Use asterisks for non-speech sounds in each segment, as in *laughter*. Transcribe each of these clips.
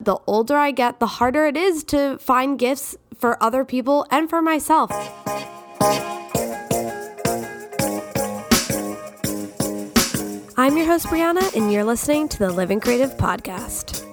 The older I get, the harder it is to find gifts for other people and for myself. I'm your host, Brianna, and you're listening to the Living Creative Podcast.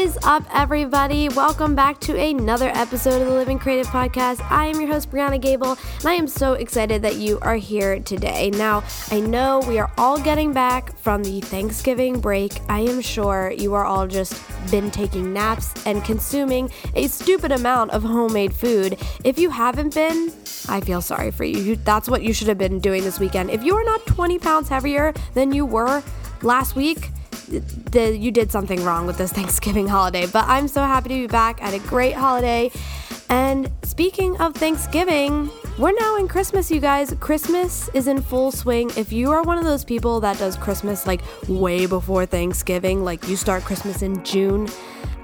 Is up, everybody? Welcome back to another episode of the Living Creative Podcast. I am your host, Brianna Gable, and I am so excited that you are here today. Now, I know we are all getting back from the Thanksgiving break. I am sure you are all just been taking naps and consuming a stupid amount of homemade food. If you haven't been, I feel sorry for you. That's what you should have been doing this weekend. If you are not 20 pounds heavier than you were last week, the, you did something wrong with this *laughs* Thanksgiving holiday. But I'm so happy to be back at a great holiday. And speaking of Thanksgiving, we're now in Christmas, you guys. Christmas is in full swing. If you are one of those people that does Christmas like way before Thanksgiving, like you start Christmas in June,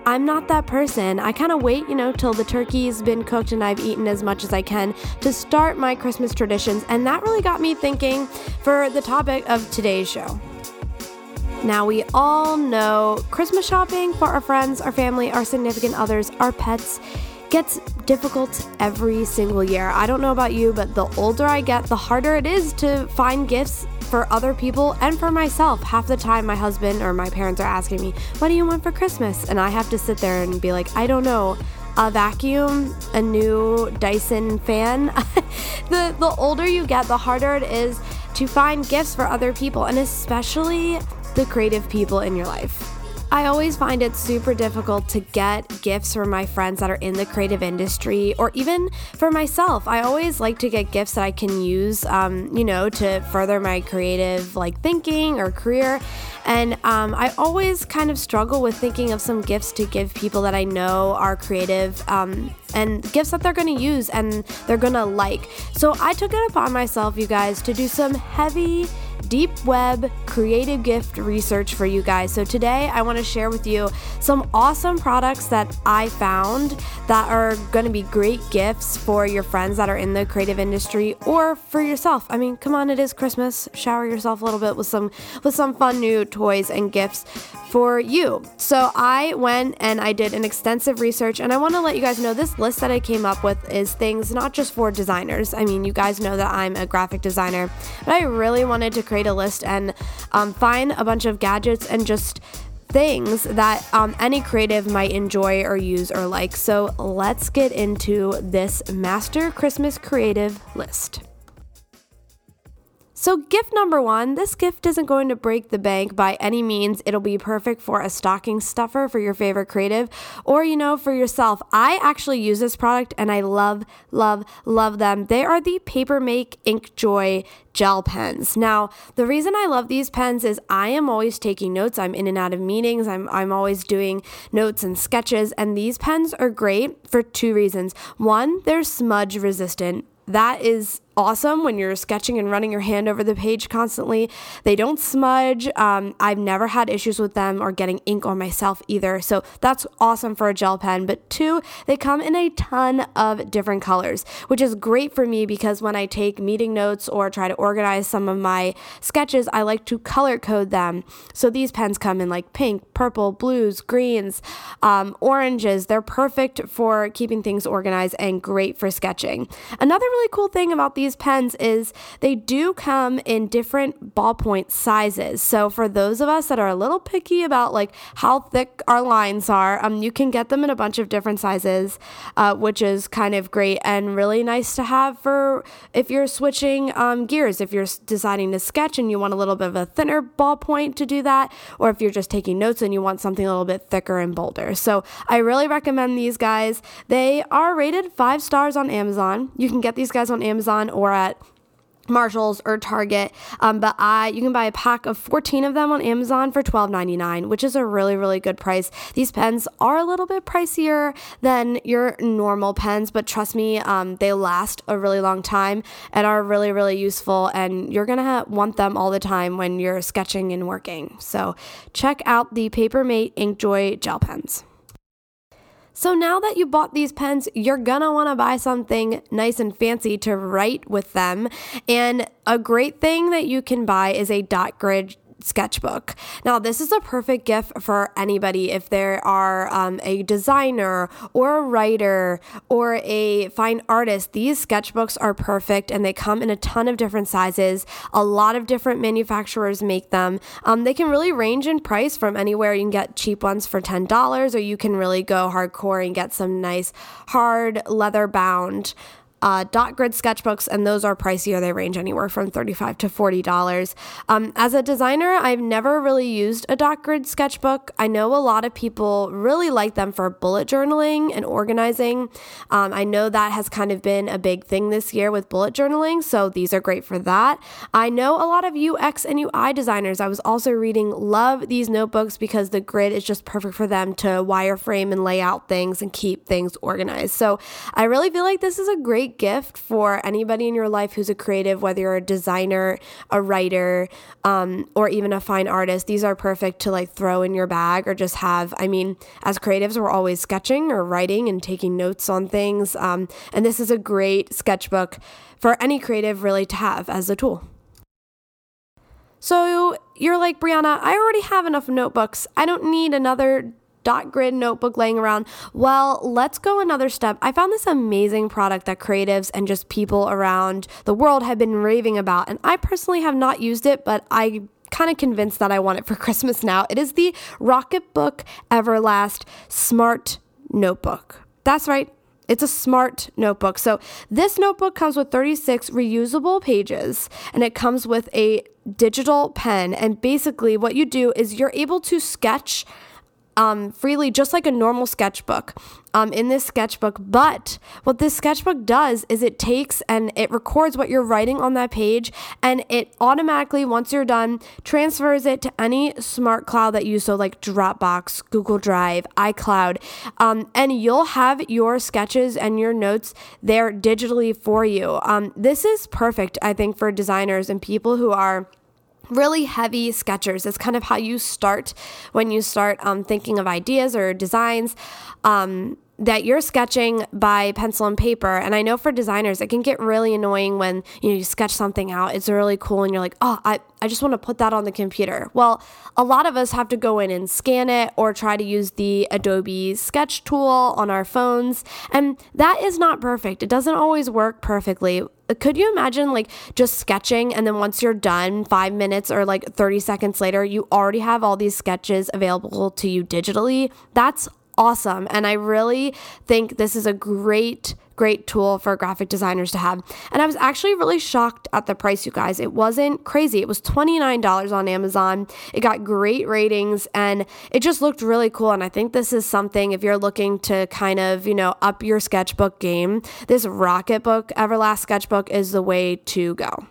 I'm not that person. I kind of wait, you know, till the turkey's been cooked and I've eaten as much as I can to start my Christmas traditions. And that really got me thinking for the topic of today's show. Now, we all know Christmas shopping for our friends, our family, our significant others, our pets gets difficult every single year. I don't know about you, but the older I get, the harder it is to find gifts for other people and for myself. Half the time, my husband or my parents are asking me, What do you want for Christmas? And I have to sit there and be like, I don't know. A vacuum, a new Dyson fan. *laughs* the the older you get, the harder it is to find gifts for other people, and especially the creative people in your life. I always find it super difficult to get gifts from my friends that are in the creative industry or even for myself. I always like to get gifts that I can use, um, you know, to further my creative like thinking or career. And um, I always kind of struggle with thinking of some gifts to give people that I know are creative um, and gifts that they're going to use and they're going to like. So I took it upon myself, you guys, to do some heavy deep web creative gift research for you guys. So today I want to share with you some awesome products that I found that are going to be great gifts for your friends that are in the creative industry or for yourself. I mean, come on, it is Christmas. Shower yourself a little bit with some with some fun new toys and gifts for you. So I went and I did an extensive research and I want to let you guys know this list that I came up with is things not just for designers. I mean, you guys know that I'm a graphic designer, but I really wanted to create a list and um, find a bunch of gadgets and just things that um, any creative might enjoy or use or like. So let's get into this Master Christmas Creative list. So, gift number one this gift isn't going to break the bank by any means. It'll be perfect for a stocking stuffer for your favorite creative or, you know, for yourself. I actually use this product and I love, love, love them. They are the Paper Papermate Inkjoy gel pens. Now, the reason I love these pens is I am always taking notes. I'm in and out of meetings. I'm I'm always doing notes and sketches and these pens are great for two reasons. One, they're smudge resistant. That is awesome when you're sketching and running your hand over the page constantly. They don't smudge. Um, I've never had issues with them or getting ink on myself either. So that's awesome for a gel pen. But two, they come in a ton of different colors, which is great for me because when I take meeting notes or try to organize some of my sketches, I like to color code them. So these pens come in like pink, purple, blues, greens, um, oranges. They're perfect for keeping things organized and great for sketching. Another really cool thing about these these pens is they do come in different ballpoint sizes. So for those of us that are a little picky about like how thick our lines are, um, you can get them in a bunch of different sizes, uh, which is kind of great and really nice to have for if you're switching um, gears, if you're deciding to sketch and you want a little bit of a thinner ballpoint to do that, or if you're just taking notes and you want something a little bit thicker and bolder. So I really recommend these guys. They are rated five stars on Amazon. You can get these guys on Amazon or at Marshalls or Target. Um, but I you can buy a pack of 14 of them on Amazon for $12.99, which is a really, really good price. These pens are a little bit pricier than your normal pens, but trust me, um, they last a really long time and are really, really useful. And you're gonna ha- want them all the time when you're sketching and working. So check out the Papermate Inkjoy gel pens. So now that you bought these pens, you're gonna wanna buy something nice and fancy to write with them. And a great thing that you can buy is a dot grid sketchbook. Now, this is a perfect gift for anybody if there are um, a designer or a writer or a fine artist. These sketchbooks are perfect and they come in a ton of different sizes. A lot of different manufacturers make them. Um, they can really range in price from anywhere. You can get cheap ones for $10 or you can really go hardcore and get some nice hard leather bound uh, dot grid sketchbooks, and those are pricier. They range anywhere from 35 to $40. Um, as a designer, I've never really used a dot grid sketchbook. I know a lot of people really like them for bullet journaling and organizing. Um, I know that has kind of been a big thing this year with bullet journaling, so these are great for that. I know a lot of UX and UI designers, I was also reading, love these notebooks because the grid is just perfect for them to wireframe and lay out things and keep things organized. So I really feel like this is a great great gift for anybody in your life who's a creative, whether you're a designer, a writer, um, or even a fine artist. These are perfect to like throw in your bag or just have. I mean, as creatives, we're always sketching or writing and taking notes on things. Um, and this is a great sketchbook for any creative really to have as a tool. So you're like, Brianna, I already have enough notebooks. I don't need another dot grid notebook laying around. Well, let's go another step. I found this amazing product that creatives and just people around the world have been raving about. And I personally have not used it, but I kind of convinced that I want it for *laughs* Christmas now. It is the Rocketbook Everlast Smart Notebook. That's right. It's a smart notebook. So, this notebook comes with 36 reusable pages and it comes with a digital pen. And basically, what you do is you're able to sketch um, freely, just like a normal sketchbook um, in this sketchbook. But what this sketchbook does is it takes and it records what you're writing on that page and it automatically, once you're done, transfers it to any smart cloud that you. So, like Dropbox, Google Drive, iCloud. Um, and you'll have your sketches and your notes there digitally for you. Um, this is perfect, I think, for designers and people who are really heavy sketchers. It's kind of how you start when you start um, thinking of ideas or designs. Um, that you're sketching by pencil and paper. And I know for designers, it can get really annoying when you know you sketch something out. It's really cool, and you're like, oh, I, I just want to put that on the computer. Well, a lot of us have to go in and scan it or try to use the Adobe Sketch tool on our phones. And that is not perfect. It doesn't always work perfectly. Could you imagine like just sketching and then once you're done, five minutes or like 30 seconds later, you already have all these sketches available to you digitally? That's awesome. And I really think this is a great, great tool for graphic designers to have. And I was actually really shocked at the price, you guys. It wasn't crazy. It was $29 on Amazon. It got great ratings and it just looked really cool. And I think this is something, if you're looking to kind of, you know, up your sketchbook game, this Rocketbook Everlast sketchbook is the way to go.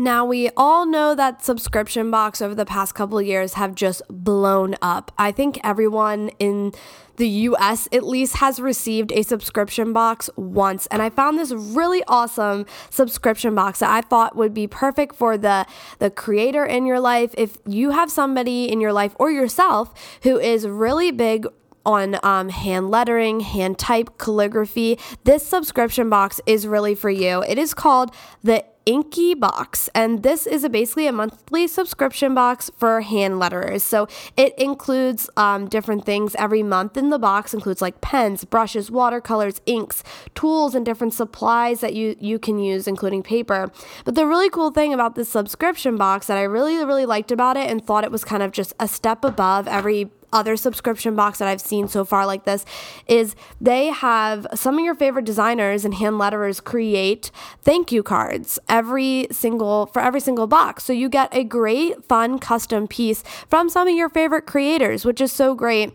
Now, we all know that subscription box over the past couple of years have just blown up. I think everyone in the US at least has received a subscription box once. And I found this really awesome subscription box that I thought would be perfect for the, the creator in your life. If you have somebody in your life or yourself who is really big on um, hand lettering, hand type, calligraphy, this subscription box is really for you. It is called the Inky Box, and this is a basically a monthly subscription box for hand letterers. So it includes um, different things every month in the box. Includes like pens, brushes, watercolors, inks, tools, and different supplies that you you can use, including paper. But the really cool thing about this subscription box that I really really liked about it and thought it was kind of just a step above every other subscription box that I've seen so far like this is they have some of your favorite designers and hand letterers create thank you cards every single for every single box. So you get a great fun custom piece from some of your favorite creators, which is so great.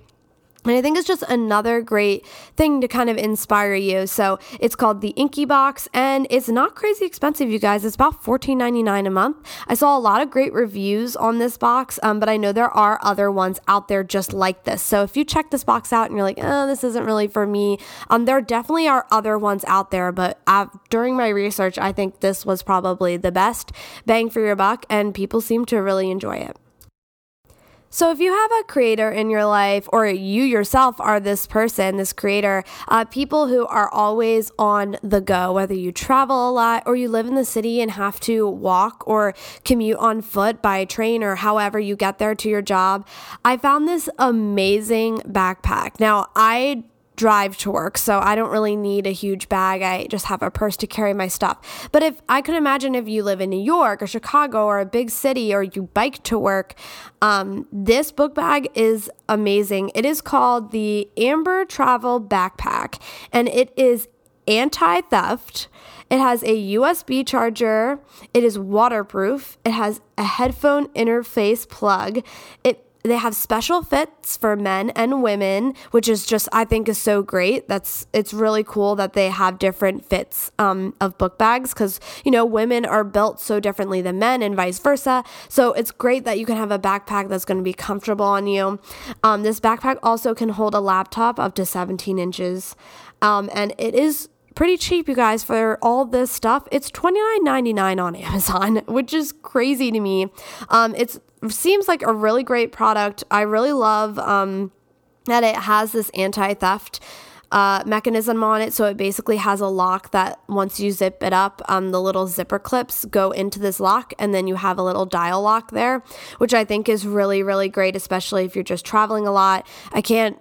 And I think it's just another great thing to kind of inspire you. So it's called the Inky Box and it's not crazy expensive, you guys. It's about $14.99 a month. I saw a lot of great reviews on this box, um, but I know there are other ones out there just like this. So if you check this box out and you're like, oh, this isn't really for me, um, there definitely are other ones out there. But I've, during my research, I think this was probably the best bang for your buck and people seem to really enjoy it. So, if you have a creator in your life, or you yourself are this person, this creator, uh, people who are always on the go, whether you travel a lot or you live in the city and have to walk or commute on foot by train or however you get there to your job, I found this amazing backpack. Now, I drive to work, so I don't really need a huge bag. I just have a purse to carry my stuff. But if I could imagine if you live in New York or Chicago or a big city or you bike to work, um, this book bag is amazing. It is called the Amber Travel Backpack, and it is anti theft. It has a USB charger. It is waterproof. It has a headphone interface plug. It they have special fits for men and women, which is just I think is so great. That's it's really cool that they have different fits um, of book bags because you know women are built so differently than men and vice versa. So it's great that you can have a backpack that's going to be comfortable on you. Um, this backpack also can hold a laptop up to 17 inches, um, and it is pretty cheap, you guys, for all this stuff. It's $29.99 on Amazon, *laughs* which is crazy to me. Um, it seems like a really great product. I really love um, that it has this anti theft. Uh, mechanism on it. So it basically has a lock that once you zip it up, um, the little zipper clips go into this lock, and then you have a little dial lock there, which I think is really, really great, especially if you're just traveling a lot. I can't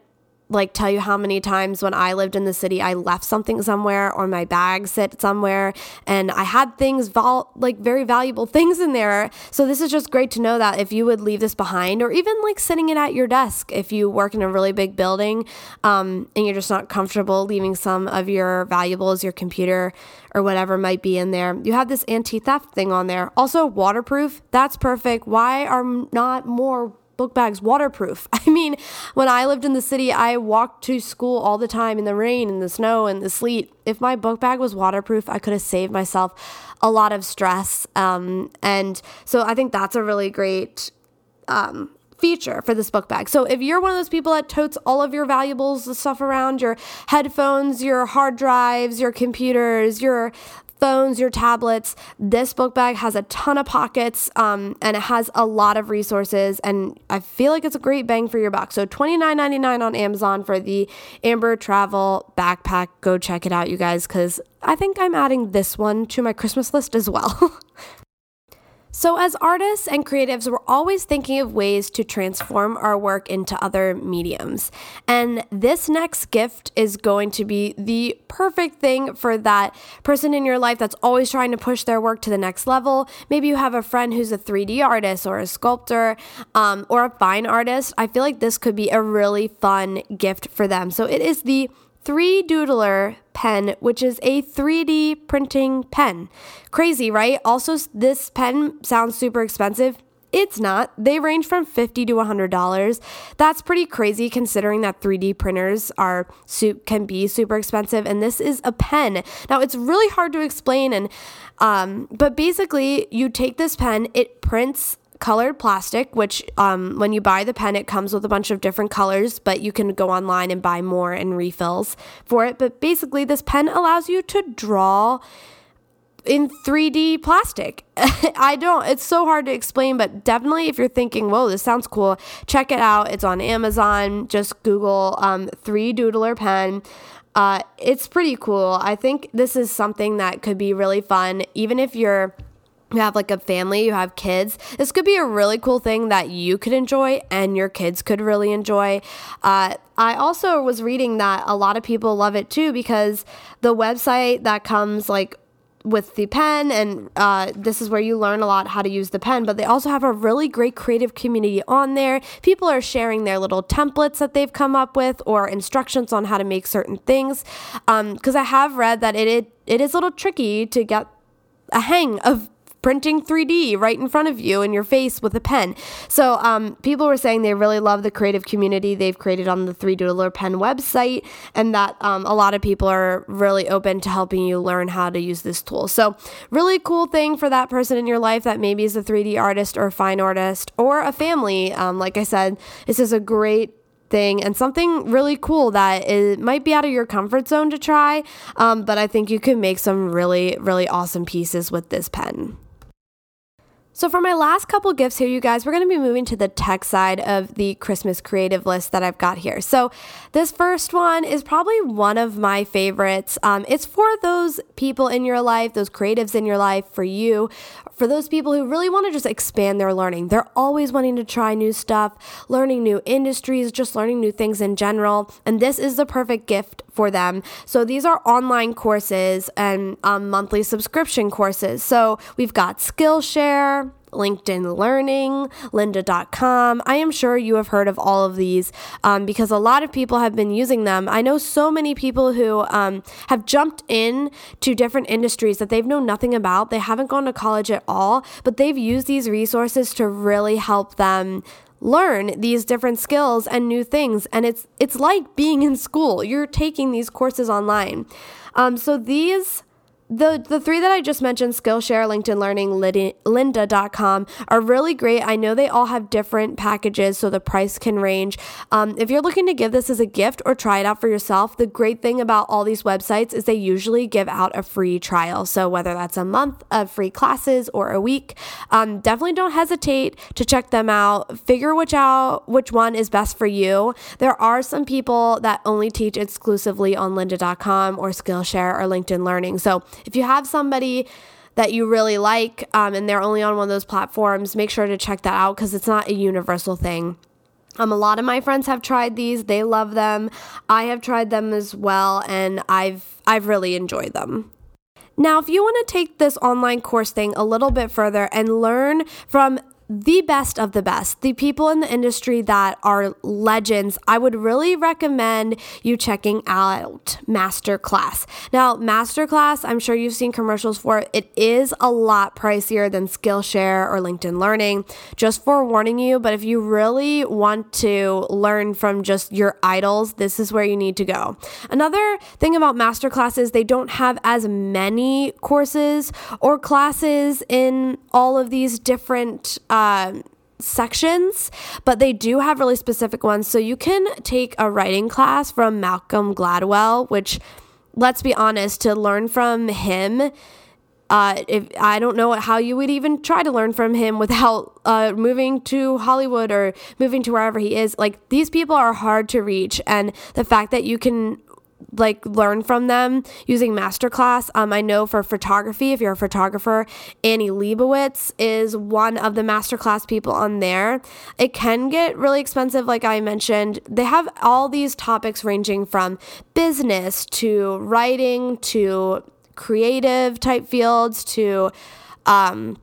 like tell you how many times when I lived in the city I left something somewhere or my bag sit somewhere and I had things vol- like very valuable things in there. So this is just great to know that if you would leave this behind or even like sitting it at your desk if you work in a really big building um, and you're just not comfortable leaving some of your valuables, your computer or whatever might be in there. You have this anti-theft thing on there. Also waterproof. That's perfect. Why are not more book bags waterproof. *laughs* I mean, when I lived in the city, I walked to school all the time in the rain and the snow and the sleet. If my book bag was waterproof, I could have saved myself a lot of stress. Um, and so I think that's a really great um, feature for this book bag. So if you're one of those people that totes all of your valuables, the stuff around your headphones, your hard drives, your computers, your phones, your tablets. This book bag has a ton of pockets um, and it has a lot of resources. And I feel like it's a great bang for your buck. So $29.99 on Amazon for the Amber Travel backpack. Go check it out, you guys, because I think I'm adding this one to my Christmas list as well. *laughs* So, as artists and creatives, we're always thinking of ways to transform our work into other mediums. And this next gift is going to be the perfect thing for that person in your life that's always trying to push their work to the next level. Maybe you have a friend who's a 3D artist or a sculptor um, or a fine artist. I feel like this could be a really fun gift for them. So, it is the 3Doodler pen, which is a 3D printing pen. Crazy, right? Also, this pen sounds super expensive. It's not. They range from 50 to $100. That's pretty crazy considering that 3D printers are can be super expensive and this is a pen. Now, it's really hard to explain and um, but basically, you take this pen, it prints colored plastic, which um, when you buy the pen, it comes with a bunch of different colors, but you can go online and buy more and refills for it. But basically, this pen allows you to draw in 3D plastic. *laughs* I don't, it's so hard to explain, but definitely if you're thinking, whoa, this sounds cool, check it out. It's on Amazon. Just Google um, 3Doodler pen. Uh, it's pretty cool. I think this is something that could be really fun, even if you're you have like a family, you have kids, this could be a really cool thing that you could enjoy and your kids could really enjoy. Uh, I also was reading that a lot of people love it too because the website that comes like with the pen and uh, this is where you learn a lot how to use the pen but they also have a really great creative community on there people are sharing their little templates that they've come up with or instructions on how to make certain things because um, i have read that it, it, it is a little tricky to get a hang of printing 3D right in front of you in your face with a pen. So um, people were saying they really love the creative community they've created on the 3Doodler Pen website, and that um, a lot of people are really open to helping you learn how to use this tool. So really cool thing for that person in your life that maybe is a 3D artist or a fine artist or a family. Um, like I said, this is a great thing and something really cool that it might be out of your comfort zone to try. Um, but I think you can make some really, really awesome pieces with this pen. So, for my last couple gifts here, you guys, we're going to be moving to the tech side of the Christmas creative list that I've got here. So, this first one is probably one of my favorites. Um, it's for those people in your life, those creatives in your life, for you, for those people who really want to just expand their learning. They're always wanting to try new stuff, learning new industries, just learning new things in general. And this is the perfect gift for them. So, these are online courses and um, monthly subscription courses. So, we've got Skillshare. LinkedIn Learning, lynda.com. I am sure you have heard of all of these um, because a lot of people have been using them. I know so many people who um, have jumped in to different industries that they've known nothing about. They haven't gone to college at all, but they've used these resources to really help them learn these different skills and new things and it's it's like being in school you're taking these courses online um, so these the the three that I just mentioned, Skillshare, LinkedIn Learning, lynda.com, are really great. I know they all have different packages, so the price can range. Um, if you're looking to give this as a gift or try it out for yourself, the great thing about all these websites is they usually give out a free trial. So whether that's a month of free classes or a week, um, definitely don't hesitate to check them out. Figure which out which one is best for you. There are some people that only teach exclusively on lynda.com or Skillshare or LinkedIn Learning. So if you have somebody that you really like um, and they're only on one of those platforms, make sure to check that out because it's not a universal thing. Um, a lot of my friends have tried these; they love them. I have tried them as well, and I've I've really enjoyed them. Now, if you want to take this online course thing a little bit further and learn from the best of the best, the people in the industry that are legends, I would really recommend you checking out Masterclass. Now, Masterclass, I'm sure you've seen commercials for it. It is a lot pricier than Skillshare or LinkedIn Learning. Just forewarning you, but if you really want to learn from just your idols, this is where you need to go. Another thing about Masterclass is they don't have as many courses or classes in all of these different uh, sections, but they do have really specific ones. So you can take a writing class from Malcolm Gladwell, which, let's be honest, to learn from him. Uh, if I don't know how you would even try to learn from him without uh, moving to Hollywood or moving to wherever he is. Like these people are hard to reach, and the fact that you can like learn from them using masterclass. Um, I know for photography, if you're a photographer, Annie Leibovitz is one of the masterclass people on there. It can get really expensive, like I mentioned. They have all these topics ranging from business to writing to creative type fields to um,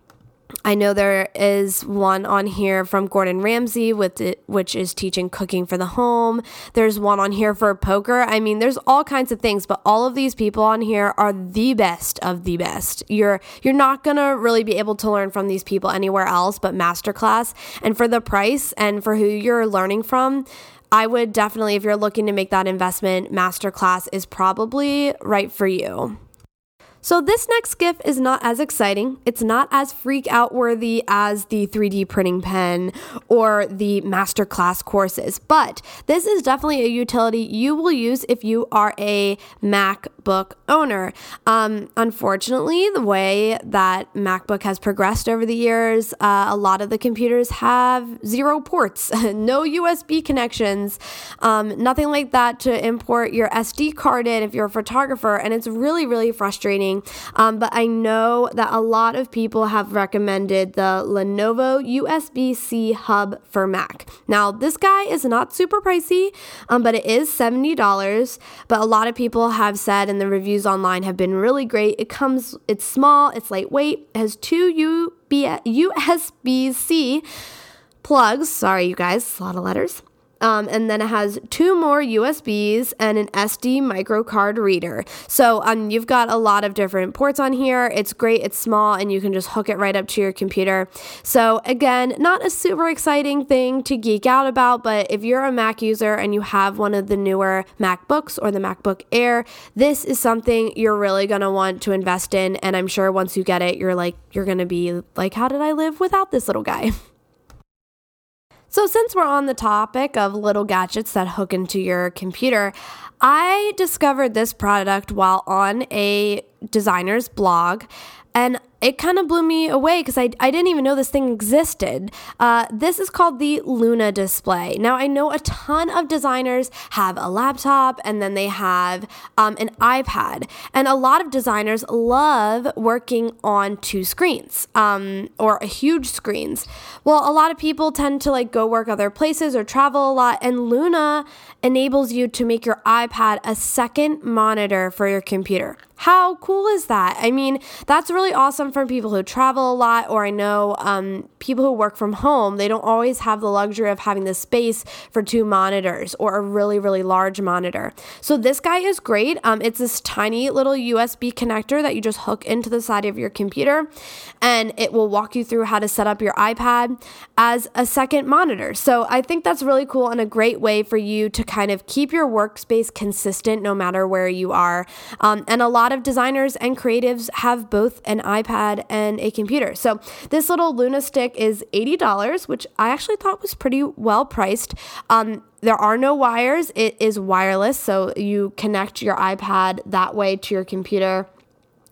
I know there is one on here from Gordon Ramsay with it, which is teaching cooking for the home. There's one on here for poker. I mean, there's all kinds of things, but all of these people on here are the best of the best. You're you're not going to really be able to learn from these people anywhere else but masterclass. And for the price and for who you're learning from, I would definitely if you're looking to make that investment, masterclass is probably right for you. So, this next gift is not as exciting. It's not as freak out worthy as the 3D printing pen or the masterclass courses, but this is definitely a utility you will use if you are a MacBook owner. Um, unfortunately, the way that MacBook has progressed over the years, uh, a lot of the computers have zero ports, *laughs* no USB connections, um, nothing like that to import your SD card in if you're a photographer, and it's really, really frustrating um, but I know that a lot of people have recommended the Lenovo USB C hub for Mac. Now, this guy is not super pricey, um, but it is $70. But a lot of people have said, and the reviews online have been really great. It comes, it's small, it's lightweight, has two USB C plugs. Sorry, you guys, a lot of letters. Um, and then it has two more USBs and an SD micro card reader. So um, you've got a lot of different ports on here. It's great, it's small, and you can just hook it right up to your computer. So again, not a super exciting thing to geek out about, but if you're a Mac user and you have one of the newer MacBooks or the MacBook Air, this is something you're really gonna want to invest in. And I'm sure once you get it, you're like, you're gonna be like, how did I live without this little guy? *laughs* So, since we're on the topic of little gadgets that hook into your computer, I discovered this product while on a designer's blog. And it kind of blew me away because I, I didn't even know this thing existed. Uh, this is called the Luna display. Now, I know a ton of designers have a laptop and then they have um, an iPad. And a lot of designers love working on two screens um, or huge screens. Well, a lot of people tend to like go work other places or travel a lot. And Luna enables you to make your iPad a second monitor for your computer. How cool is that? I mean, that's really awesome for people who travel a lot, or I know um, people who work from home, they don't always have the luxury of having the space for two monitors or a really, really large monitor. So, this guy is great. Um, it's this tiny little USB connector that you just hook into the side of your computer, and it will walk you through how to set up your iPad as a second monitor. So, I think that's really cool and a great way for you to kind of keep your workspace consistent no matter where you are. Um, and a lot lot of designers and creatives have both an iPad and a computer. So this little Luna stick is $80, which I actually thought was pretty well priced. Um, there are no wires. It is wireless, so you connect your iPad that way to your computer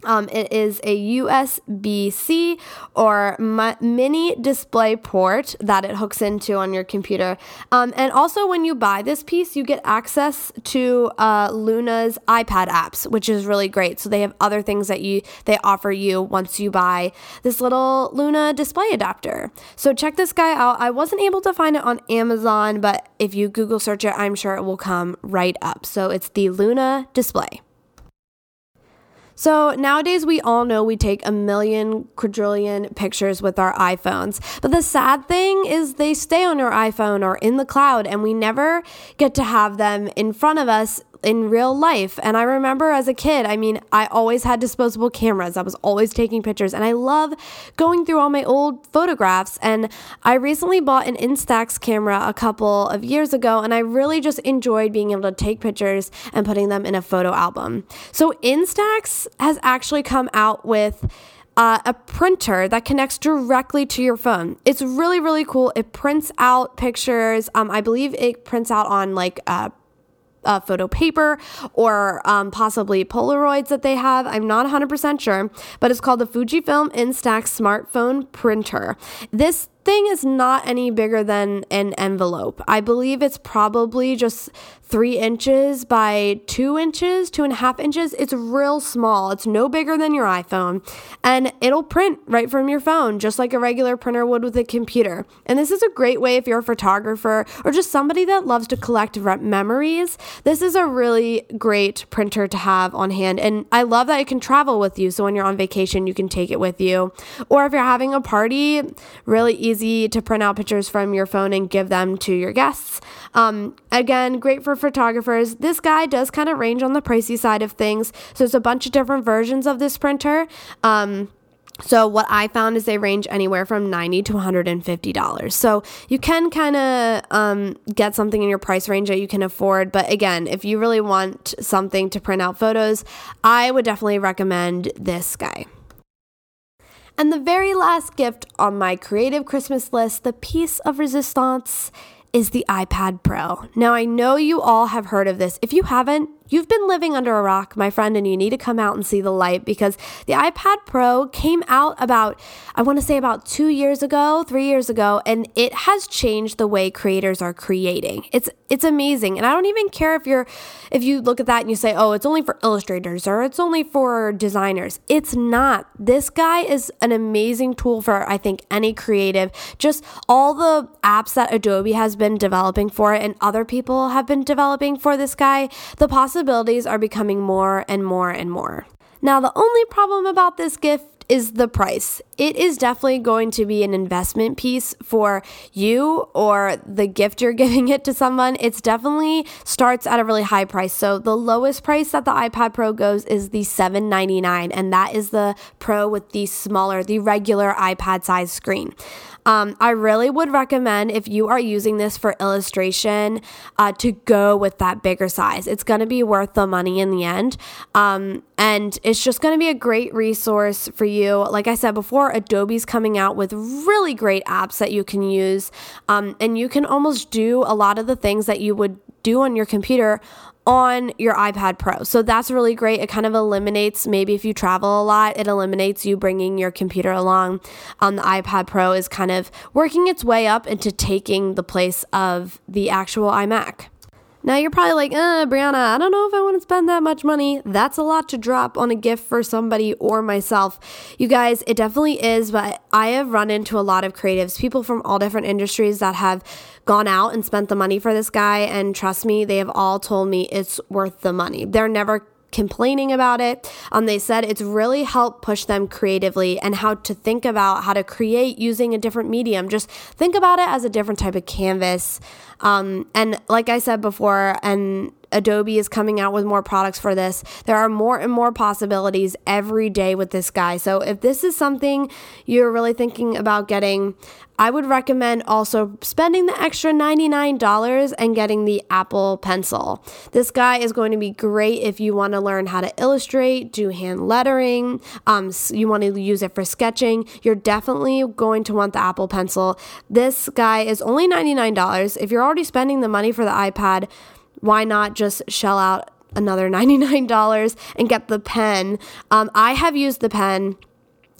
um, it is a USB C or mini display port that it hooks into on your computer. Um, and also, when you buy this piece, you get access to uh, Luna's iPad apps, which is really great. So they have other things that you they offer you once you buy this little Luna display adapter. So check this guy out. I wasn't able to find it on Amazon, but if you Google search it, I'm sure it will come right up. So it's the Luna display. So nowadays, we all know we take a million quadrillion pictures with our iPhones. But the sad thing is, they stay on your iPhone or in the cloud, and we never get to have them in front of us in real life. And I remember as a kid, I mean, I always had disposable cameras. I was always taking pictures and I love going through all my old photographs. And I recently bought an Instax camera a couple of years ago and I really just enjoyed being able to take pictures and putting them in a photo album. So Instax has actually come out with uh, a printer that connects directly to your phone. It's really, really cool. It prints out pictures. Um, I believe it prints out on like uh, uh, photo paper or um, possibly Polaroids that they have. I'm not 100% sure, but it's called the Fujifilm Instax Smartphone Printer. This thing is not any bigger than an envelope. I believe it's probably just three inches by two inches, two and a half inches. It's real small. It's no bigger than your iPhone. And it'll print right from your phone, just like a regular printer would with a computer. And this is a great way if you're a photographer or just somebody that loves to collect memories. This is a really great printer to have on hand. And I love that it can travel with you. So when you're on vacation, you can take it with you. Or if you're having a party, really easy to print out pictures from your phone and give them to your guests. Um, again, great for photographers. This guy does kind of range on the pricey side of things. So there's a bunch of different versions of this printer. Um, so what I found is they range anywhere from ninety to one hundred and fifty dollars. So you can kind of um, get something in your price range that you can afford. But again, if you really want something to print out photos, I would definitely recommend this guy. And the very last gift on my creative Christmas list, the piece of resistance, is the iPad Pro. Now, I know you all have heard of this. If you haven't, You've been living under a rock, my friend, and you need to come out and see the light because the iPad Pro came out about, I want to say about two years ago, three years ago, and it has changed the way creators are creating. It's it's amazing. And I don't even care if you're if you look at that and you say, oh, it's only for illustrators or it's only for designers. It's not. This guy is an amazing tool for I think any creative. Just all the apps that Adobe has been developing for it and other people have been developing for this guy, the possibility possibilities are becoming more and more and more. Now, the only problem about this gift is the price. It is definitely going to be an investment piece for you or the gift you're *laughs* giving it to someone. It's definitely starts at a really high price. So the lowest price that the iPad Pro goes is the 799 and that is the Pro with the smaller, the regular iPad size screen. Um, I really would recommend if you are using this for illustration uh, to go with that bigger size. It's going to be worth the money in the end. Um, and it's just going to be a great resource for you. Like I said before, Adobe's coming out with really great apps that you can use. Um, and you can almost do a lot of the things that you would do on your computer on your iPad Pro. So that's really great. It kind of eliminates maybe if you travel a lot, it eliminates you bringing your computer along. Um, the iPad Pro is kind of working its way up into taking the place of the actual iMac. Now you're probably like, uh, Brianna, I don't know if I want to spend that much money. That's a lot to drop on a gift for somebody or myself. You guys, it definitely is, but I have run into a lot of creatives, people from all different industries that have gone out and spent the money for this guy. And trust me, they have all told me it's worth the money. They're never complaining about it. Um, they said it's really helped push them creatively and how to think about how to create using a different medium. Just think about it as a different type of canvas. Um, and like I said before, and Adobe is coming out with more products for this. There are more and more possibilities every day with this guy. So if this is something you're really thinking about getting, I would recommend also spending the extra $99 and getting the Apple Pencil. This guy is going to be great if you want to learn how to illustrate, do hand lettering, um, you want to use it for sketching. You're definitely going to want the Apple Pencil. This guy is only $99. If you're already spending the money for the iPad, why not just shell out another *laughs* $99 and get the pen? Um, I have used the pen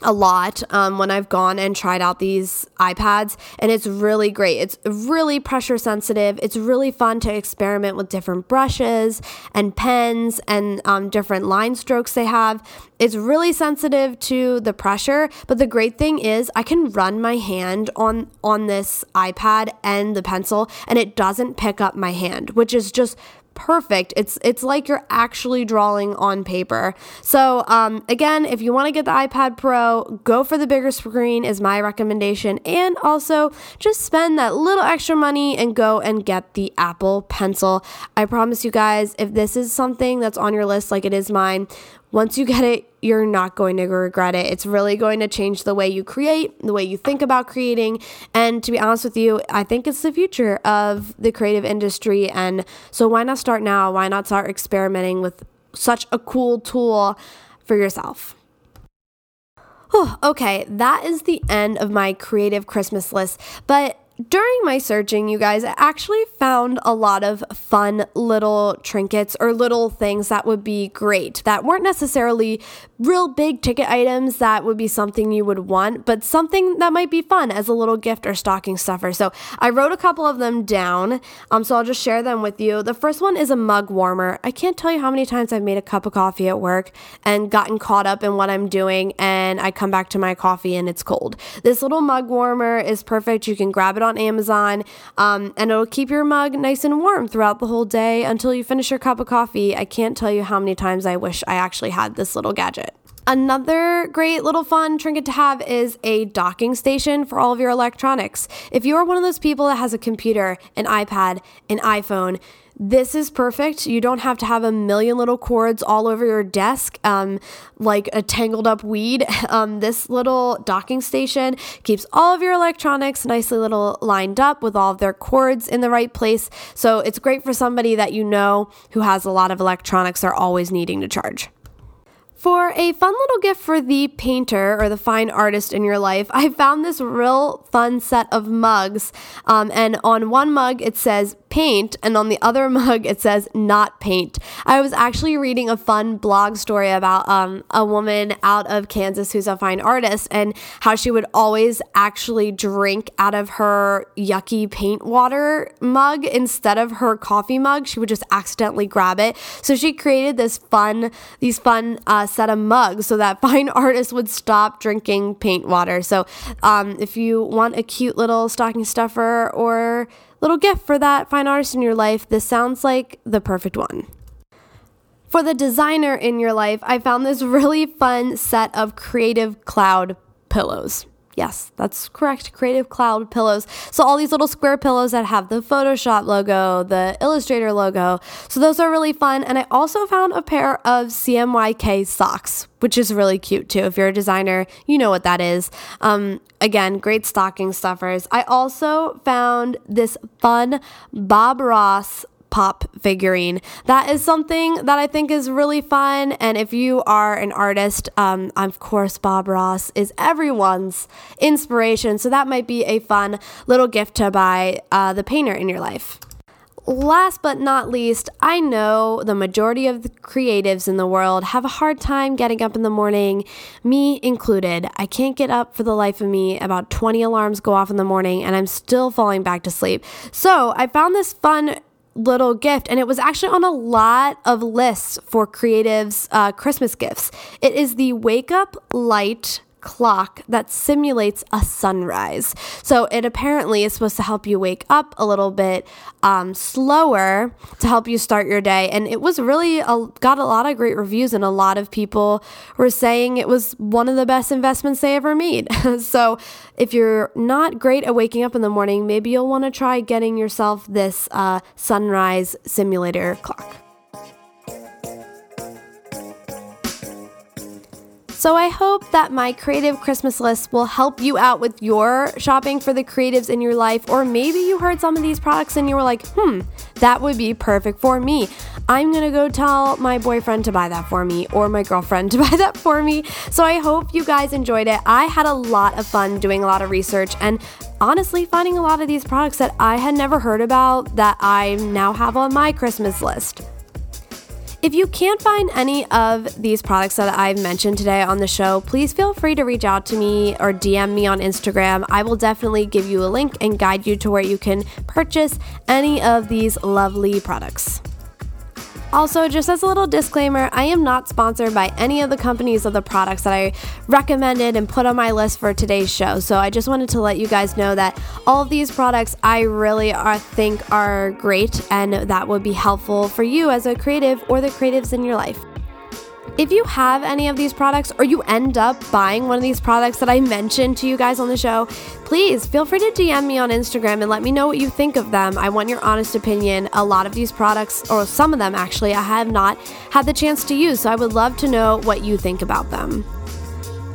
a lot um, when I've gone and tried out these iPads, and it's really great. It's really pressure sensitive. It's really fun to experiment with different brushes and pens and um, different line strokes they have. It's really sensitive to the pressure, but the great thing is I can run my hand on on this iPad and the pencil, and it doesn't pick up my hand, which is just perfect. It's it's like you're actually drawing on paper. So um, again, if you want to get the iPad Pro, go for the bigger screen is my recommendation, and also just spend that little extra money and go and get the Apple Pencil. I promise you guys, if this is something that's on your list like it is mine, once you get it, you're not going to regret it. It's really going to change the way you create, the way you think about creating. And to be honest with you, I think it's the future of the creative industry. And so why not start now? Why not start experimenting with such a cool tool for yourself? Okay, that is the end of my creative Christmas list. But during my searching, you guys, I actually found a lot of fun little trinkets or little things that would be great that weren't necessarily real big ticket items that would be something you would want, but something that might be fun as a little gift or stocking stuffer. So I wrote a couple of them down, um, so I'll just share them with you. The first one is a mug warmer. I can't tell you how many times I've made a cup of coffee at work and gotten caught up in what I'm doing, and I come back to my coffee and it's cold. This little mug warmer is perfect. You can grab it on Amazon, um, and it'll keep your mug nice and warm throughout the whole day until you finish your cup of coffee. I can't tell you how many times I wish I actually had this little gadget. Another great little fun trinket to have is a docking station for all of your electronics. If you're one of those people that has a computer, an iPad, an iPhone, this is perfect. You don't have to have a million little cords all over your desk, um, like a tangled up weed. *laughs* Um, this little docking station keeps all of your electronics nicely little lined up with all of their cords in the right place. So it's great for somebody that you know who has a lot of electronics they're always needing to charge. For a fun little gift for the painter or the fine artist in your life, I found this real fun set of mugs. Um, and on one mug, it says paint, and on the other *laughs* mug, it says not paint. I was actually reading a fun blog story about um, a woman out of Kansas who's a fine artist and how she would always actually drink out of her yucky paint water mug instead of her coffee mug. She would just accidentally grab it. So she created this fun, these fun, uh, set of mugs so that *laughs* fine artists would stop drinking paint water. So um, if you want a cute little stocking stuffer or little gift for that fine artist in your life, this sounds like the perfect one. For the designer in your life, I found this *laughs* really fun set of creative cloud pillows. Yes, that's correct. Creative Cloud pillows. So, all these little square pillows that have the Photoshop logo, the Illustrator logo. So, those are really fun. And I also found a pair of CMYK socks, which is really cute too. If you're a designer, you know what that is. Um, again, great stocking stuffers. I also found this fun Bob Ross pop figurine. That is something that I think is really fun. And if you are an artist, um, of course, Bob Ross is everyone's inspiration. So that might be a fun little gift to buy uh, the painter in your life. last but not least, I know the majority of the creatives in the world have a hard time getting up in the morning, me included. I can't get up for the life of me. About 20 alarms go off in the morning and I'm still falling back to sleep. So I found this fun little gift and it was actually on a lot of lists for creatives uh, christmas gifts. It is the wake up light clock that simulates a sunrise. So it apparently is supposed to help you wake up a little bit um, slower to help you start your day. And it was really a, got a lot of great reviews, and a lot of people were saying it was one of the best investments they ever made. *laughs* so if you're not great at waking up in the morning, maybe you'll want to try getting yourself this uh, sunrise simulator clock. So I hope that my creative Christmas list will help you out with your shopping for the creatives in your life. Or maybe you heard some of these products and you were like, hmm, that would be perfect for me. I'm gonna go tell my boyfriend to buy that for me or my girlfriend to *laughs* buy that for me. So I hope you guys enjoyed it. I had a lot of fun doing a lot of research and honestly finding a lot of these products that I had never heard about that I now have on my Christmas list. If you can't find any of these products that I've mentioned today on the show, please feel free to reach out to me or DM me on Instagram. I will definitely give you a link and guide you to where you can purchase any of these lovely products. Also, just as a little disclaimer, I am not sponsored by any of the companies of the products that I recommended and put on my list for today's show. So I just wanted to let you guys know that all of these products I really are, think are great and that would be helpful for you as a creative or the creatives in your life. If you have any of these products or you end up buying one of these products that I mentioned to you guys on the show, please feel free to DM me on Instagram and let me know what you think of them. I want your honest opinion. A lot of these products, or some of them actually, I have not had the chance to use, so I would love to know what you think about them.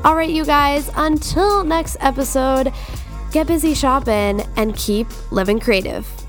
All right, you guys, until next episode, get busy shopping and keep living creative.